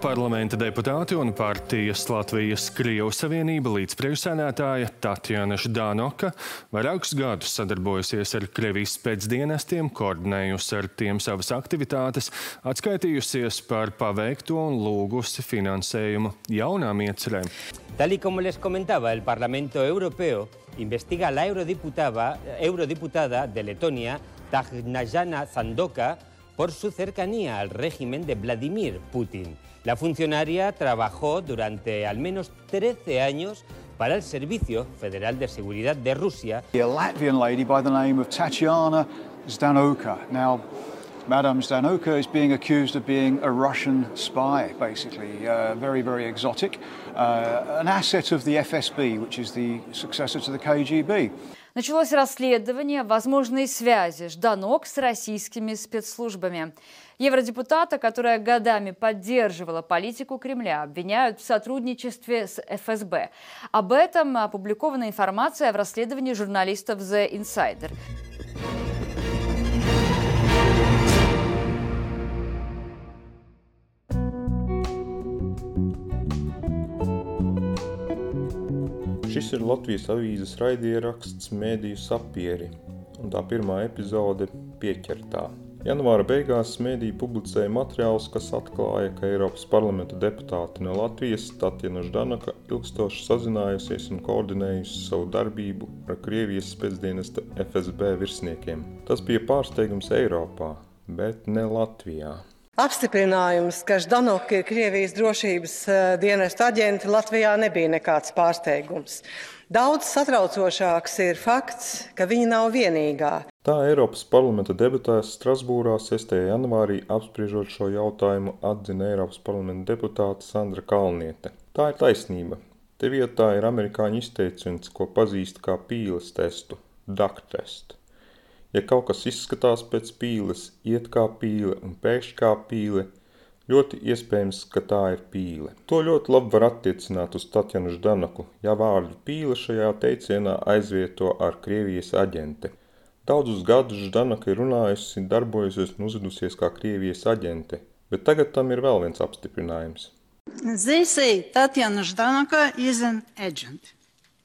parlamenta deputāti un partijas Latvijas Krievu Savienība līdzpriekšsēdētāja Tatjana Ždānoka vairākus gadus sadarbojusies ar Krievijas spēcdienestiem, koordinējusi ar tiem savas aktivitātes, atskaitījusies par paveikto un lūgusi finansējumu jaunām iecerēm. Tal y como les comentaba, el Parlamento Europeo investiga la eurodiputada, eurodiputada de Letonia, Tagnajana Zandoka, por su cercanía al régimen de Vladimir Putin. La funcionaria trabajó durante al menos 13 años para el Servicio Federal de Seguridad de Rusia. A Latvian lady by the name of Tatiana Zdanoka. Now, Madame Zdanoka is being accused of being a Russian spy, basically. Uh, very, very exotic. Uh, an asset of the FSB, which is the successor to the KGB. Началось расследование возможной связи Жданок с российскими спецслужбами. Евродепутата, которая годами поддерживала политику Кремля, обвиняют в сотрудничестве с ФСБ. Об этом опубликована информация в расследовании журналистов The Insider. Šis ir Latvijas avīzes raidieraksts Mēdīju sapieri, un tā pirmā epizode pieķertā. Janvāra beigās Mēdīja publicēja materiālus, kas atklāja, ka Eiropas parlamenta deputāti no Latvijas Tatjana Ždanaka ilgstoši sazinājusies un koordinējusi savu darbību ar Krievijas spēcdienesta FSB virsniekiem. Tas bija pārsteigums Eiropā, bet ne Latvijā. Apstiprinājums, ka Ždanoka ir Krievijas drošības dienestu aģenti, Latvijā nebija nekāds pārsteigums. Daudz satraucošāks ir fakts, ka viņa nav vienīgā. Tā Eiropas parlamenta debatēs Strasbūrā 6. janvārī apspriežot šo jautājumu atzina Eiropas parlamenta deputāte Sandra Kalniete. Tā ir taisnība. Te vietā ir amerikāņu izteiciens, ko pazīst kā pīles testu – duck test. Ja kaut kas izskatās pēc pīles, iet kā pīle un pēkšņi kā pīle, ļoti iespējams, ka tā ir pīle. To ļoti labi var attiecināt uz Tatjanu Ždanaku, ja vārdu pīle šajā teicienā aizvieto ar Krievijas aģente. Daudzus gadus Ždanaka ir runājusi, darbojusies un uzvedusies kā Krievijas aģente, bet tagad tam ir vēl viens apstiprinājums. They say Tatjana Ždanaka is an agent.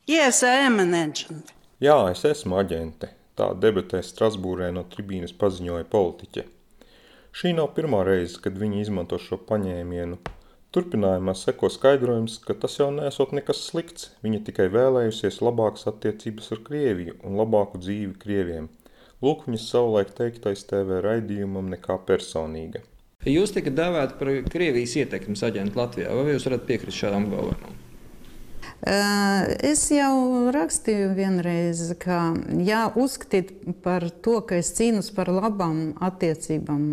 Yes, I am an agent. Jā, es esmu aģente. Tā debatē Strasbūrē no tribīnes paziņoja politiķe. Šī nav pirmā reize, kad viņi izmanto šo paņēmienu. Turpinājumā seko skaidrojums, ka tas jau nesot nekas slikts, viņa tikai vēlējusies labākas attiecības ar Krieviju un labāku dzīvi Krieviem. Lūk viņas savulaik teiktais TV raidījumam nekā personīga. Jūs tikat dēvēti par Krievijas ietekmes aģentu Latvijā, vai jūs varat piekrist šādam apgalvojumam? Es jau rakstīju vienreiz, ka ja uzskatīt par to, ka es cīnos par labām attiecībām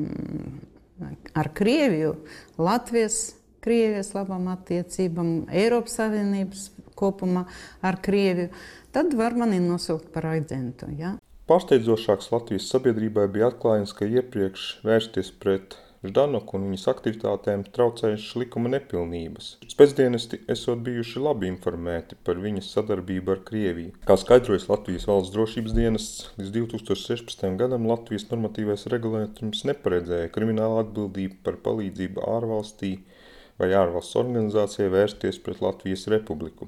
ar Krieviju, Latvijas, Krievijas labām attiecībām, Eiropas Savienības kopumā ar Krieviju, tad var mani nosaukt par aģentu. Ja? Pārsteidzošāks Latvijas sabiedrībai bija atklājums, ka iepriekš vērsties pret Ždanoku un viņas aktivitātēm traucējušas likuma nepilnības. Spēcdienesti esot bijuši labi informēti par viņas sadarbību ar Krieviju. Kā skaidrojas Latvijas valsts drošības dienests, līdz 2016. gadam Latvijas normatīvais regulējums neparedzēja kriminālu atbildību par palīdzību ārvalstī vai ārvalsts organizācijai vērsties pret Latvijas republiku.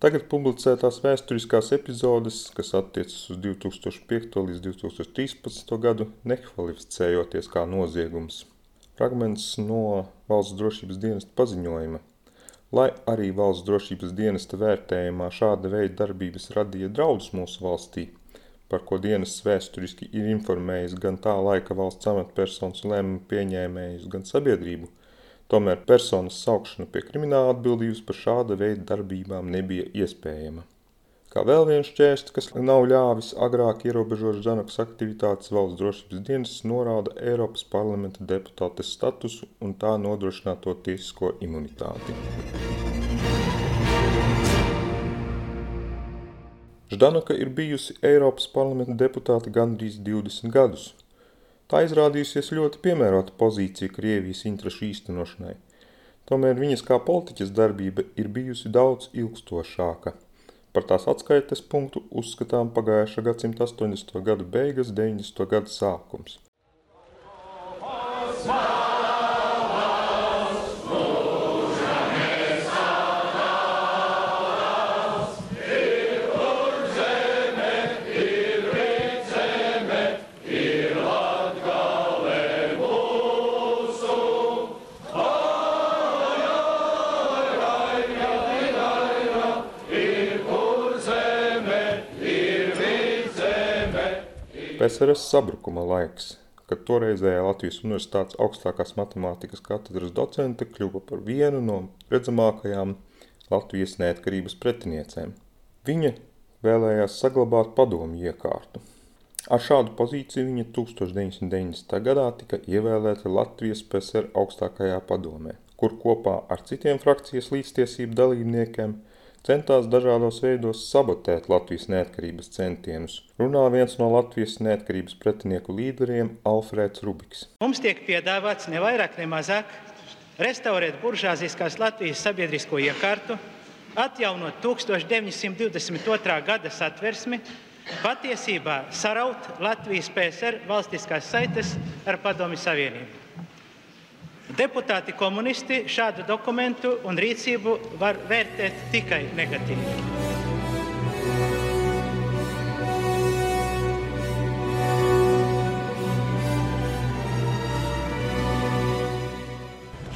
Tagad publicētās vēsturiskās epizodes, kas attiecas uz 2005. līdz 2013. gadu, nekvalificējoties kā noziegums. Fragments no Valsts drošības dienesta paziņojuma. Lai arī Valsts drošības dienesta vērtējumā šāda veida darbības radīja draudus mūsu valstī, par ko dienests vēsturiski ir informējis gan tā laika valsts amatpersonas lēmumu pieņēmējus, gan sabiedrību, tomēr personas saukšana pie krimināla atbildības par šāda veida darbībām nebija iespējama. Kā vēl viens šķērsts, kas nav ļāvis agrāk ierobežot Žanakas aktivitātes valsts drošības dienas, norāda Eiropas parlamenta deputātes statusu un tā nodrošināto tiesisko imunitāti. Ždanaka ir bijusi Eiropas parlamenta deputāte gandrīz 20 gadus. Tā izrādījusies ļoti piemērota pozīcija Krievijas interešu īstenošanai. Tomēr viņas kā politiķas darbība ir bijusi daudz ilgstošāka – Par tās atskaites punktu uzskatām pagājušā gadsimta 80. gadu beigas, 90. gadu sākums. Slava! PSRS sabrukuma laiks, kad toreizējā Latvijas Universitātes augstākās matemātikas katedras docente kļuva par vienu no redzamākajām Latvijas neatkarības pretiniecēm. Viņa vēlējās saglabāt padomu iekārtu. Ar šādu pozīciju viņa 1990. gadā tika ievēlēta Latvijas PSR augstākajā padomē, kur kopā ar citiem frakcijas līdztiesību dalībniekiem centās dažādos veidos sabotēt Latvijas neatkarības centienus, runā viens no Latvijas neatkarības pretinieku līderiem Alfrēds Rubiks. Mums tiek piedāvāts ne vairāk, ne mazāk restaurēt buržāziskās Latvijas sabiedrisko iekārtu, atjaunot 1922. gada satversmi, patiesībā saraut Latvijas PSR valstiskās saites ar Padomi Savienību. Deputāti komunisti šādu dokumentu un rīcību var vērtēt tikai negatīvi.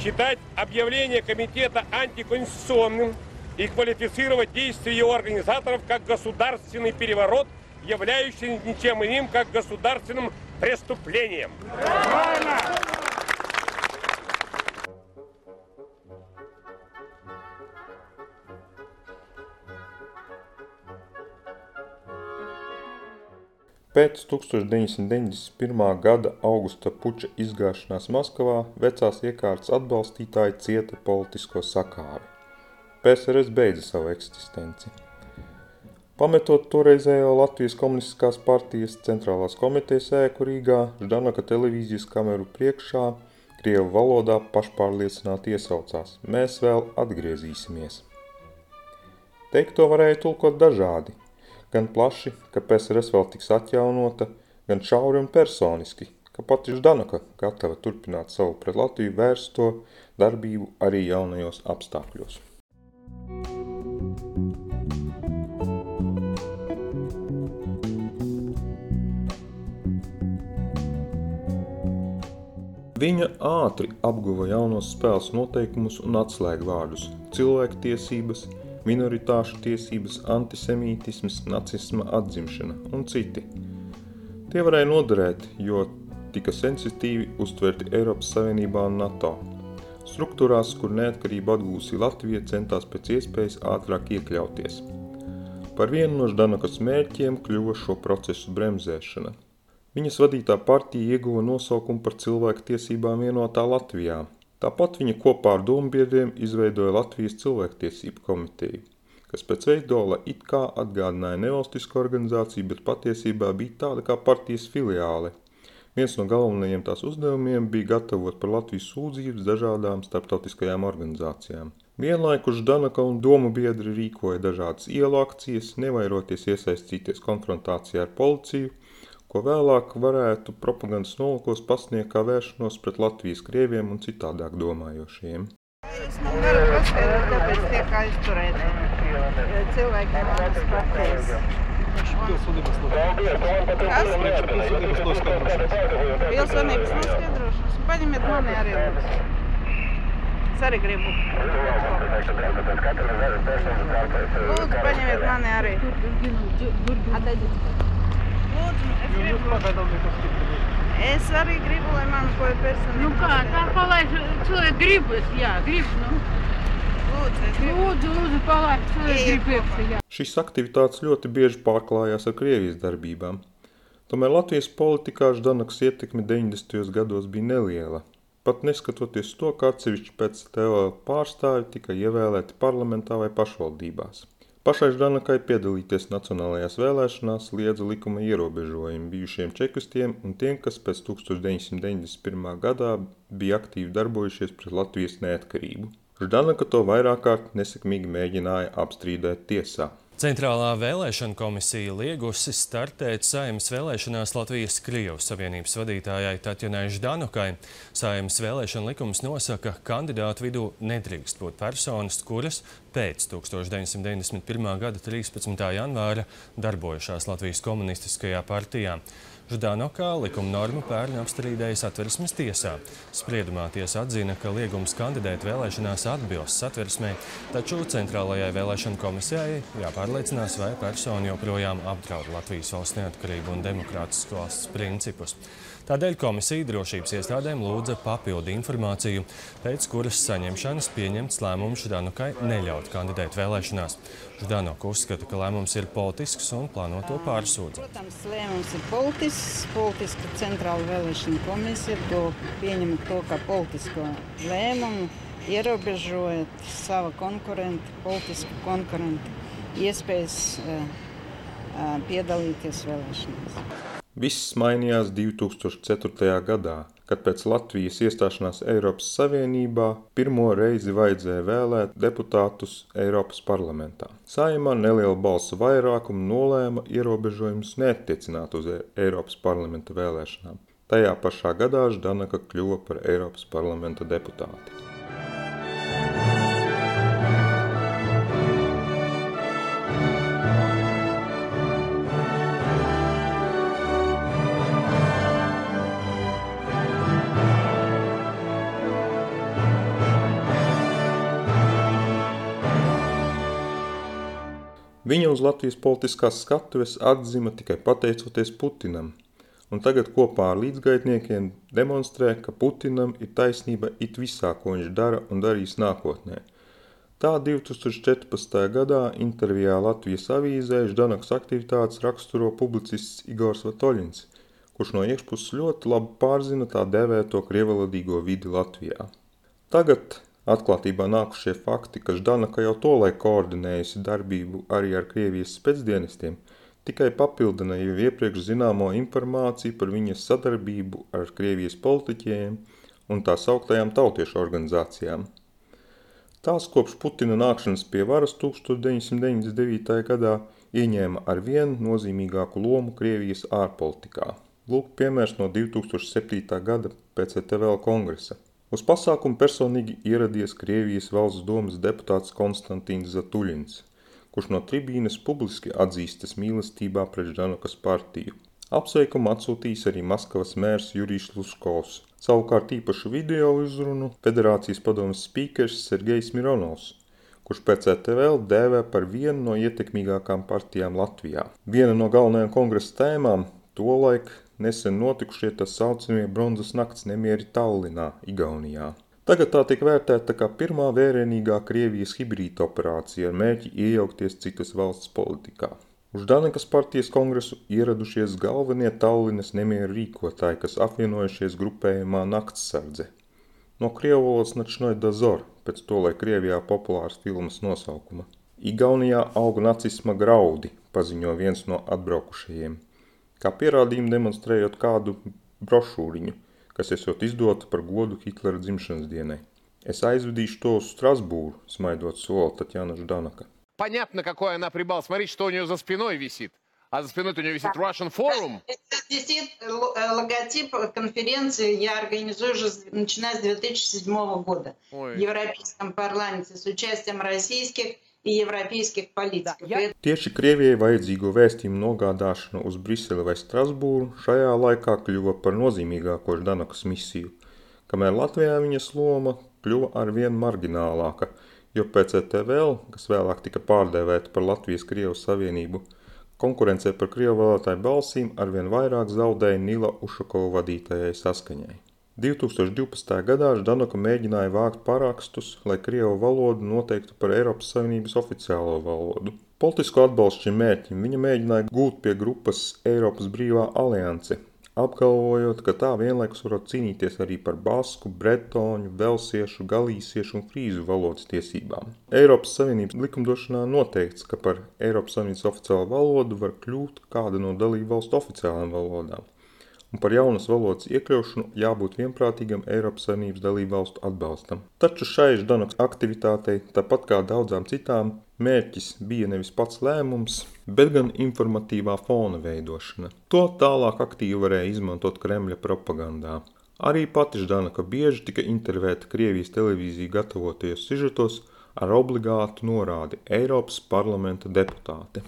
считать объявление комитета антиконституционным и квалифицировать действия его организаторов как государственный переворот, являющийся ничем иным, как государственным преступлением. Правильно! Pēc 1991. gada augusta puča izgāšanās Maskavā vecās iekārtas atbalstītāji cieta politisko sakāvi. PSRS beidza savu eksistenci. Pametot toreizējo Latvijas komunistiskās partijas centrālās komitejas ēku Rīgā, Ždanaka televīzijas kameru priekšā, Krievu valodā pašpārliecināti iesaucās – mēs vēl atgriezīsimies. Teikto varēja tulkot dažādi – gan plaši, ka PSRS vēl tiks atjaunota, gan šauri un personiski, ka pati Ždanaka gatava turpināt savu pret Latviju vērsto darbību arī jaunajos apstākļos. Viņa ātri apguva jaunos spēles noteikumus un atslēgvārdus – cilvēktiesības, minoritāšu tiesības, antisemītisms, nacisma atzimšana un citi. Tie varēja noderēt, jo tika sensitīvi uztverti Eiropas Savienībā un NATO. Struktūrās, kur neatkarību atgūsi Latvija, centās pēc iespējas ātrāk iekļauties. Par vienu no Ždanakas mērķiem kļuva šo procesu bremzēšana. Viņas vadītā partija ieguva nosaukumu par cilvēku tiesībām vienotā Latvijā, Tāpat viņa kopā ar dombiedriem izveidoja Latvijas cilvēktiesību komiteju, kas pēc veidola it kā atgādināja nevalstisku organizāciju, bet patiesībā bija tāda kā partijas filiāle. Viens no galvenajiem tās uzdevumiem bija gatavot par Latvijas sūdzības dažādām starptautiskajām organizācijām. Vienlaikus Danaka un domu biedri rīkoja dažādas ielu akcijas, nevairoties iesaistīties konfrontācijā ar policiju, ko vēlāk varētu propagandas nolūkos pasniegt kā vēršanos pret Latvijas krieviem un citādāk domājošiem. Es man varu paskaidrot, kāpēc tiek aizturēti cilvēki manas partijas. Pilsonības noskaidrošanas. Pilsonības noskaidrošanas. Paņemiet mani arī lūdzu. Es arī gribu. Lūdzu, paņemiet mani arī. Ataidiet. Lūdzu, es gribu. Es arī gribu, lai man ko ir personīgi. Nu kā, kā palaiž cilvēku gribas, jā, grib, nu. Lūdzu. Lūdzu, lūdzu, palaiž cilvēku gribas, jā. Šīs aktivitātes ļoti bieži pārklājās ar Krievijas darbībām. Tomēr Latvijas politikā Ždanaks ietekme 90. gados bija neliela. Pat neskatoties to, ka atsevišķi pēc TVL pārstāvi tika ievēlēti parlamentā vai pašvaldībās. Pašai Ždanakai piedalīties nacionālajās vēlēšanās liedza likuma ierobežojumi bijušiem čekistiem un tiem, kas pēc 1991. gadā bija aktīvi darbojušies pret Latvijas neatkarību. Ždanaka to vairāk kārt nesekmīgi mēģināja apstrīdēt tiesā. Centrālā vēlēšana komisija liegusi startēt saimas vēlēšanās Latvijas Krievas Savienības vadītājai Tatjanai Ždanukai. Saimas vēlēšana likums nosaka, ka kandidātu vidū nedrīkst būt personas, kuras pēc 1991. gada 13. janvāra darbojušās Latvijas komunistiskajā partijā. Ždanokā likuma normu pērn apstrīdēja satversmes tiesā. Spriedumā tiesa atzina, ka liegums kandidēt vēlēšanās atbilst satversmē, taču Centrālajai vēlēšana komisijai jāpārliecinās, vai persona joprojām apdraud Latvijas valsts neatkarību un demokrātisku valsts principus. Tādēļ komisija drošības iestādēm lūdza papildu informāciju, pēc kuras saņemšanas pieņemts lēmums Ždanukai neļaut kandidēt vēlēšanās. Ždanuka uzskata, ka lēmums ir politisks un plāno to pārsūdzēt. Protams, lēmums ir politisks. Politiska centrāla vēlēšana komisija to pieņem to kā politisko lēmumu, ierobežojot savu konkurentu, politisku konkurentu iespējas uh, uh, piedalīties vēlēšanās. Viss mainījās 2004. gadā, kad pēc Latvijas iestāšanās Eiropas Savienībā pirmo reizi vajadzēja vēlēt deputātus Eiropas parlamentā. Saimā neliela balsu vairākuma nolēma ierobežojumus neattiecināt uz Eiropas parlamenta vēlēšanām. Tajā pašā gadā Ždanaka kļuva par Eiropas parlamenta deputāti. Viņa uz Latvijas politiskās skatuves atzima tikai pateicoties Putinam, un tagad kopā ar līdzgaitniekiem demonstrē, ka Putinam ir taisnība it visā, ko viņš dara un darīs nākotnē. Tā 2014. gadā intervijā Latvijas avīzē Ždanaks aktivitātes raksturo publicists Igors Vatoļins, kurš no iekšpuses ļoti labi pārzina tā dēvēto krievalodīgo vidi Latvijā. Tagad Atklātībā nākušie fakti, ka Ždanaka jau tolaik koordinējusi darbību arī ar Krievijas spēcdienestiem, tikai papildina jau iepriekš zināmo informāciju par viņas sadarbību ar Krievijas politiķiem un tā sauktajām tautiešu organizācijām. Tās kopš Putina nākšanas pie varas 1999. gadā ieņēma ar vien nozīmīgāku lomu Krievijas ārpolitikā. Lūk piemērs no 2007. gada PCTVL kongresa. Uz pasākumu personīgi ieradies Krievijas valsts domas deputāts Konstantīns Zatuļins, kurš no tribīnes publiski atzīstas mīlestībā pret Ždanukas partiju. Apsveikumu atsūtījis arī Maskavas mērs Jurijs Luškovs. Savukārt īpašu video uzrunu Federācijas padomas spīkers Sergejs Mironovs, kurš pēc ETVL dēvē par vienu no ietekmīgākām partijām Latvijā. Viena no galvenajām kongresa tēmām tolaik nesen notikušie tā saucamie bronzas nakts nemieri Tallinā, Igaunijā. Tagad tā tiek vērtēta kā pirmā vērienīgā Krievijas hibrīda operācija ar mērķi iejaukties citas valsts politikā. Uz Danekas partijas kongresu ieradušies galvenie Tallinas nemieru rīkotāji, kas apvienojušies grupējumā Naktsardze. No krievu valodas Načnoja Dazor, pēc to, lai Krievijā populārs filmas nosaukuma. Igaunijā aug nacisma graudi, paziņo viens no atbraukušajiem – kā pierādījumu demonstrējot kādu brošūriņu, kas esot izdota par godu Hitlera dzimšanas dienai. Es aizvedīšu to uz Strasbūru, smaidot sola Татьяна Жданока. Понятно, какой она прибал. Смотрите, что у нее за спиной висит. А за спиной у нее висит Russian Forum. Висит логотип конференции, я организую уже начиная с 2007 года Ой. в Европейском парламенте с участием российских европейских политиков. Tieši Krievijai vajadzīgo vēstījumu nogādāšana uz Briseli vai Strasbūru šajā laikā kļuva par nozīmīgāko Ždanakas misiju, kamēr Latvijā viņas loma kļuva arvien marginālāka, jo PCTVL, kas vēlāk tika pārdēvēta par Latvijas-Krievas Savienību, konkurencē par Krievu vēlētāju balsīm arvien vairāk zaudēja Nila Ušakova vadītajai saskaņai. 2012. gadā Ždanoka mēģināja vākt parakstus, lai krievu valodu noteiktu par Eiropas Savienības oficiālo valodu. Politisko atbalstu šim mērķim viņa mēģināja gūt pie grupas Eiropas brīvā alianse, apgalvojot, ka tā vienlaikus varot cīnīties arī par basku, bretoņu, velsiešu, galīsiešu un frīzu valodas tiesībām. Eiropas Savienības likumdošanā noteikts, ka par Eiropas Savienības oficiālo valodu var kļūt kāda no dalību valstu oficiālām valodām un par jaunas valodas iekļaušanu jābūt vienprātīgam Eiropas Savienības dalību valstu atbalstam. Taču šai Ždanoks aktivitātei, tāpat kā daudzām citām, mērķis bija nevis pats lēmums, bet gan informatīvā fona veidošana. To tālāk aktīvi varēja izmantot Kremļa propagandā. Arī pati Ždanaka bieži tika intervēta Krievijas televīzija gatavotajos sižetos ar obligātu norādi Eiropas parlamenta deputāte.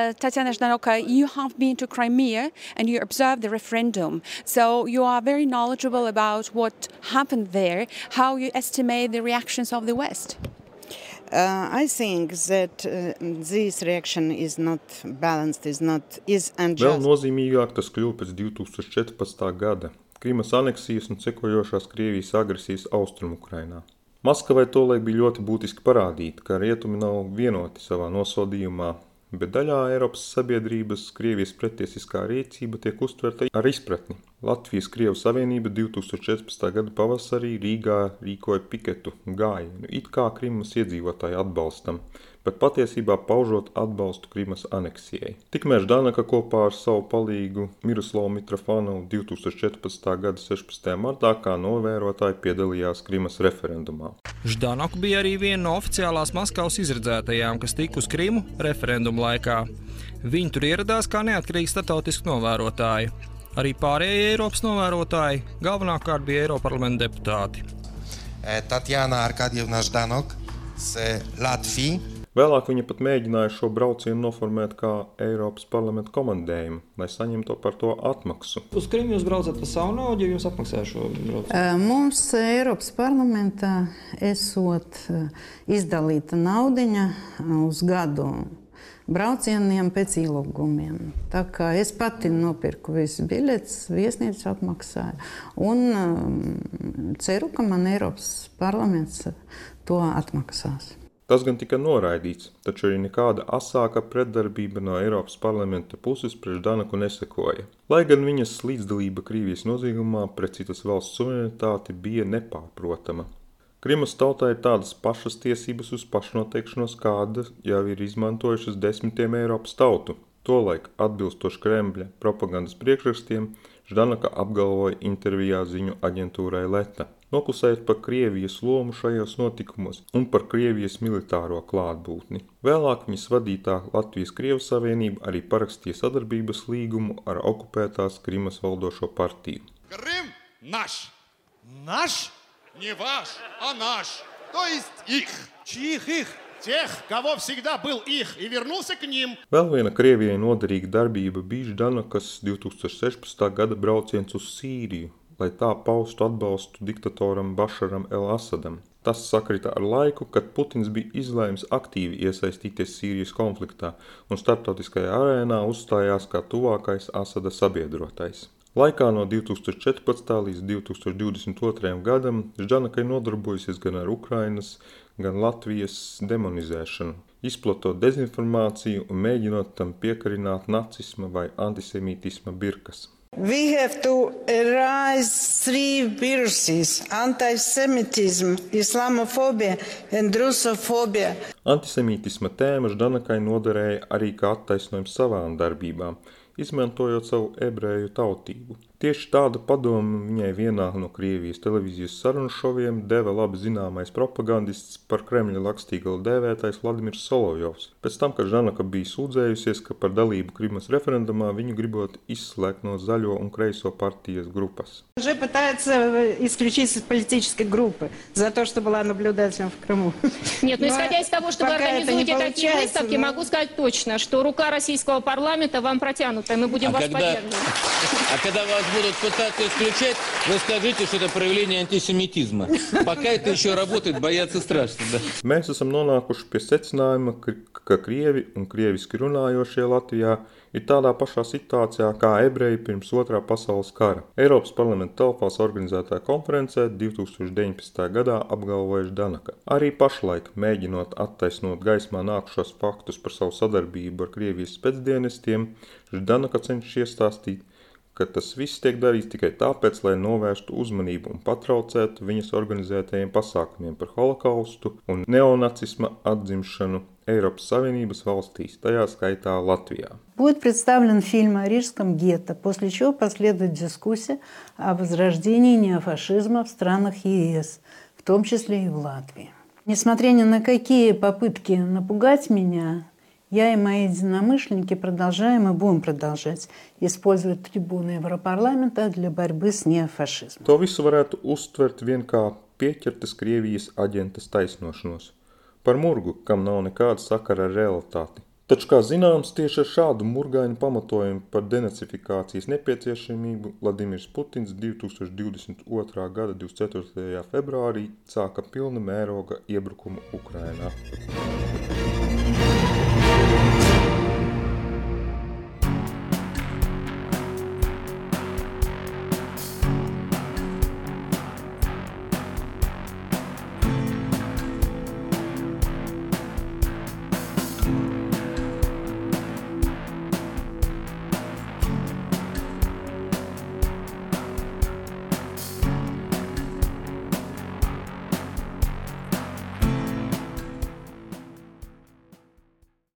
Uh, Tatiana Ždanoka, you have been to Crimea and you observed the referendum. So you are very knowledgeable about what happened there, how you estimate the reactions of the West. Uh, I think that uh, this reaction is not balanced, is not is unjust. Vēl nozīmīgāk tas kļuva pēc 2014. gada Krimas aneksijas un sekojošās Krievijas agresijas Austrumukrainā. Maskavai tolaik bija ļoti būtiski parādīt, ka rietumi nav vienoti savā nosodījumā bet daļā Eiropas sabiedrības Krievijas pretiesiskā rīcība tiek uztverta ar izpratni. Latvijas-Krievu savienība 2014. gada pavasarī Rīgā rīkoja piketu gājienu, it kā Krimas iedzīvotāju atbalstam, bet patiesībā paužot atbalstu Krimas aneksijai. Tikmēr Ždanaka kopā ar savu palīgu Miroslavu Mitrofanovu 2014. gada 16. martā kā novērotāji piedalījās Krimas referendumā. Ždanoka bija arī viena no oficiālās Maskavas izredzētajām, kas tika uz Krimu referendumu laikā. Viņi tur ieradās kā neatkarīgi starptautiski novērotāji. Arī pārējie Eiropas novērotāji galvenokārt bija Eiroparlamenta deputāti. Tatjana Arkadievna Ždanok z Latvijas Vēlāk viņa pat mēģināja šo braucienu noformēt kā Eiropas parlamenta komandējumu, lai saņemtu par to atmaksu. Uz Krimu jūs braucat par savu naudu, ja jums apmaksā šo braucienu? Mums Eiropas parlamentā esot izdalīta naudiņa uz gadu braucieniem pēc ielūgumiem. Tā kā es pati nopirku visus biļetes, viesnīcu apmaksāju un um, ceru, ka man Eiropas parlaments to atmaksās. Tas gan tika noraidīts, taču arī nekāda asāka pretdarbība no Eiropas parlamenta puses pret Danaku nesekoja. Lai gan viņas līdzdalība Krievijas noziegumā pret citas valsts suverenitāti bija nepārprotama. Krimas tautai ir tādas pašas tiesības uz pašnoteikšanos, kādas jau ir izmantojušas desmitiem Eiropas tautu. Tolaik, atbilstoši Kremļa propagandas priekšrakstiem, Ždanaka apgalvoja intervijā ziņu aģentūrai Leta noklusējot par Krievijas lomu šajos notikumos un par Krievijas militāro klātbūtni. Vēlāk viņas vadītā Latvijas Krievijas Savienība arī parakstīja sadarbības līgumu ar okupētās Krimas valdošo partiju. Krim, naš! Naš! Не ваш, а наш. То есть их. Чьих их? Тех, kavo всегда был их и вернулся к ним. Vēl viena Krievijai noderīga darbība bija Ždanakas 2016. gada brauciens uz Sīriju, lai tā paustu atbalstu diktatoram Bašaram el-Asadam. Tas sakrita ar laiku, kad Putins bija izlēms aktīvi iesaistīties Sīrijas konfliktā un starptautiskajā arēnā uzstājās kā tuvākais Asada sabiedrotais. Laikā no 2014. līdz 2022. gadam Žanakai nodarbojusies gan ar Ukrainas, gan Latvijas demonizēšanu, izplatot dezinformāciju un mēģinot tam piekarināt nacisma vai antisemītisma birkas. We have to erase three viruses anti Semitism, Islamophobia and Russophobia. Antisemītisma tēma Ždanakai noderēja arī kā attaisnojums savām darbībām, izmantojot savu ebreju tautību. Tieši tādu padomu viņai vienā no Krievijas televīzijas sarunu šoviem deva labi zināmais propagandists par Kremļa lakstīgalu dēvētais Vladimirs Solovjovs. Pēc tam, kad Žanaka bija sūdzējusies, ka par dalību Krimas referendumā viņu gribot изслать no zaļo un kreiso partijas grupas. Уже пытается исключить из политической группы за то, что была наблюдателем в Крыму. Нет, но исходя из того, что вы организуете такие выставки, но... могу сказать точно, что рука российского парламента вам протянута, и мы будем а вас когда... поддерживать. А когда вас будут пытаться исключать, вы скажите, что это проявление антисемитизма. Пока это еще работает, бояться страшно. Да. Mēs esam nonākuši pie secinājuma, ka, ka krievi un krieviski runājošie Latvijā ir tādā pašā situācijā kā ebreji pirms otrā pasaules kara. Eiropas parlamenta telpās organizētā konferencē 2019. gadā apgalvojuši Danaka. Arī pašlaik, mēģinot attaisnot gaismā nākušos faktus par savu sadarbību ar Krievijas spēcdienestiem, Danaka cenšas iestāstīt, ka tas viss tiek darīts tikai tāpēc, lai novērstu uzmanību un patraucētu viņas organizētajiem pasākumiem par holokaustu un neonacisma atzimšanu Eiropas Savienības valstīs, tajā skaitā Латвия. Будет представлен фильм о рижском гетто, после чего последует дискуссия о возрождении неофашизма в странах ЕС, в том числе и в Латвии. Несмотря ни на какие попытки напугать меня, я и мои единомышленники продолжаем и будем продолжать использовать трибуны Европарламента для борьбы с неофашизмом. To visu varētu uztvert vien kā pieķertas Krievijas aģentas taisnošanos. Par murgu, kam nav nekāda sakara ar realitāti. Taču, kā zināms, tieši ar šādu murgainu pamatojumu par denacifikācijas nepieciešamību Vladimirs Putins 2022. gada 24. februārī sāka pilna mēroga iebrukumu Ukrainā.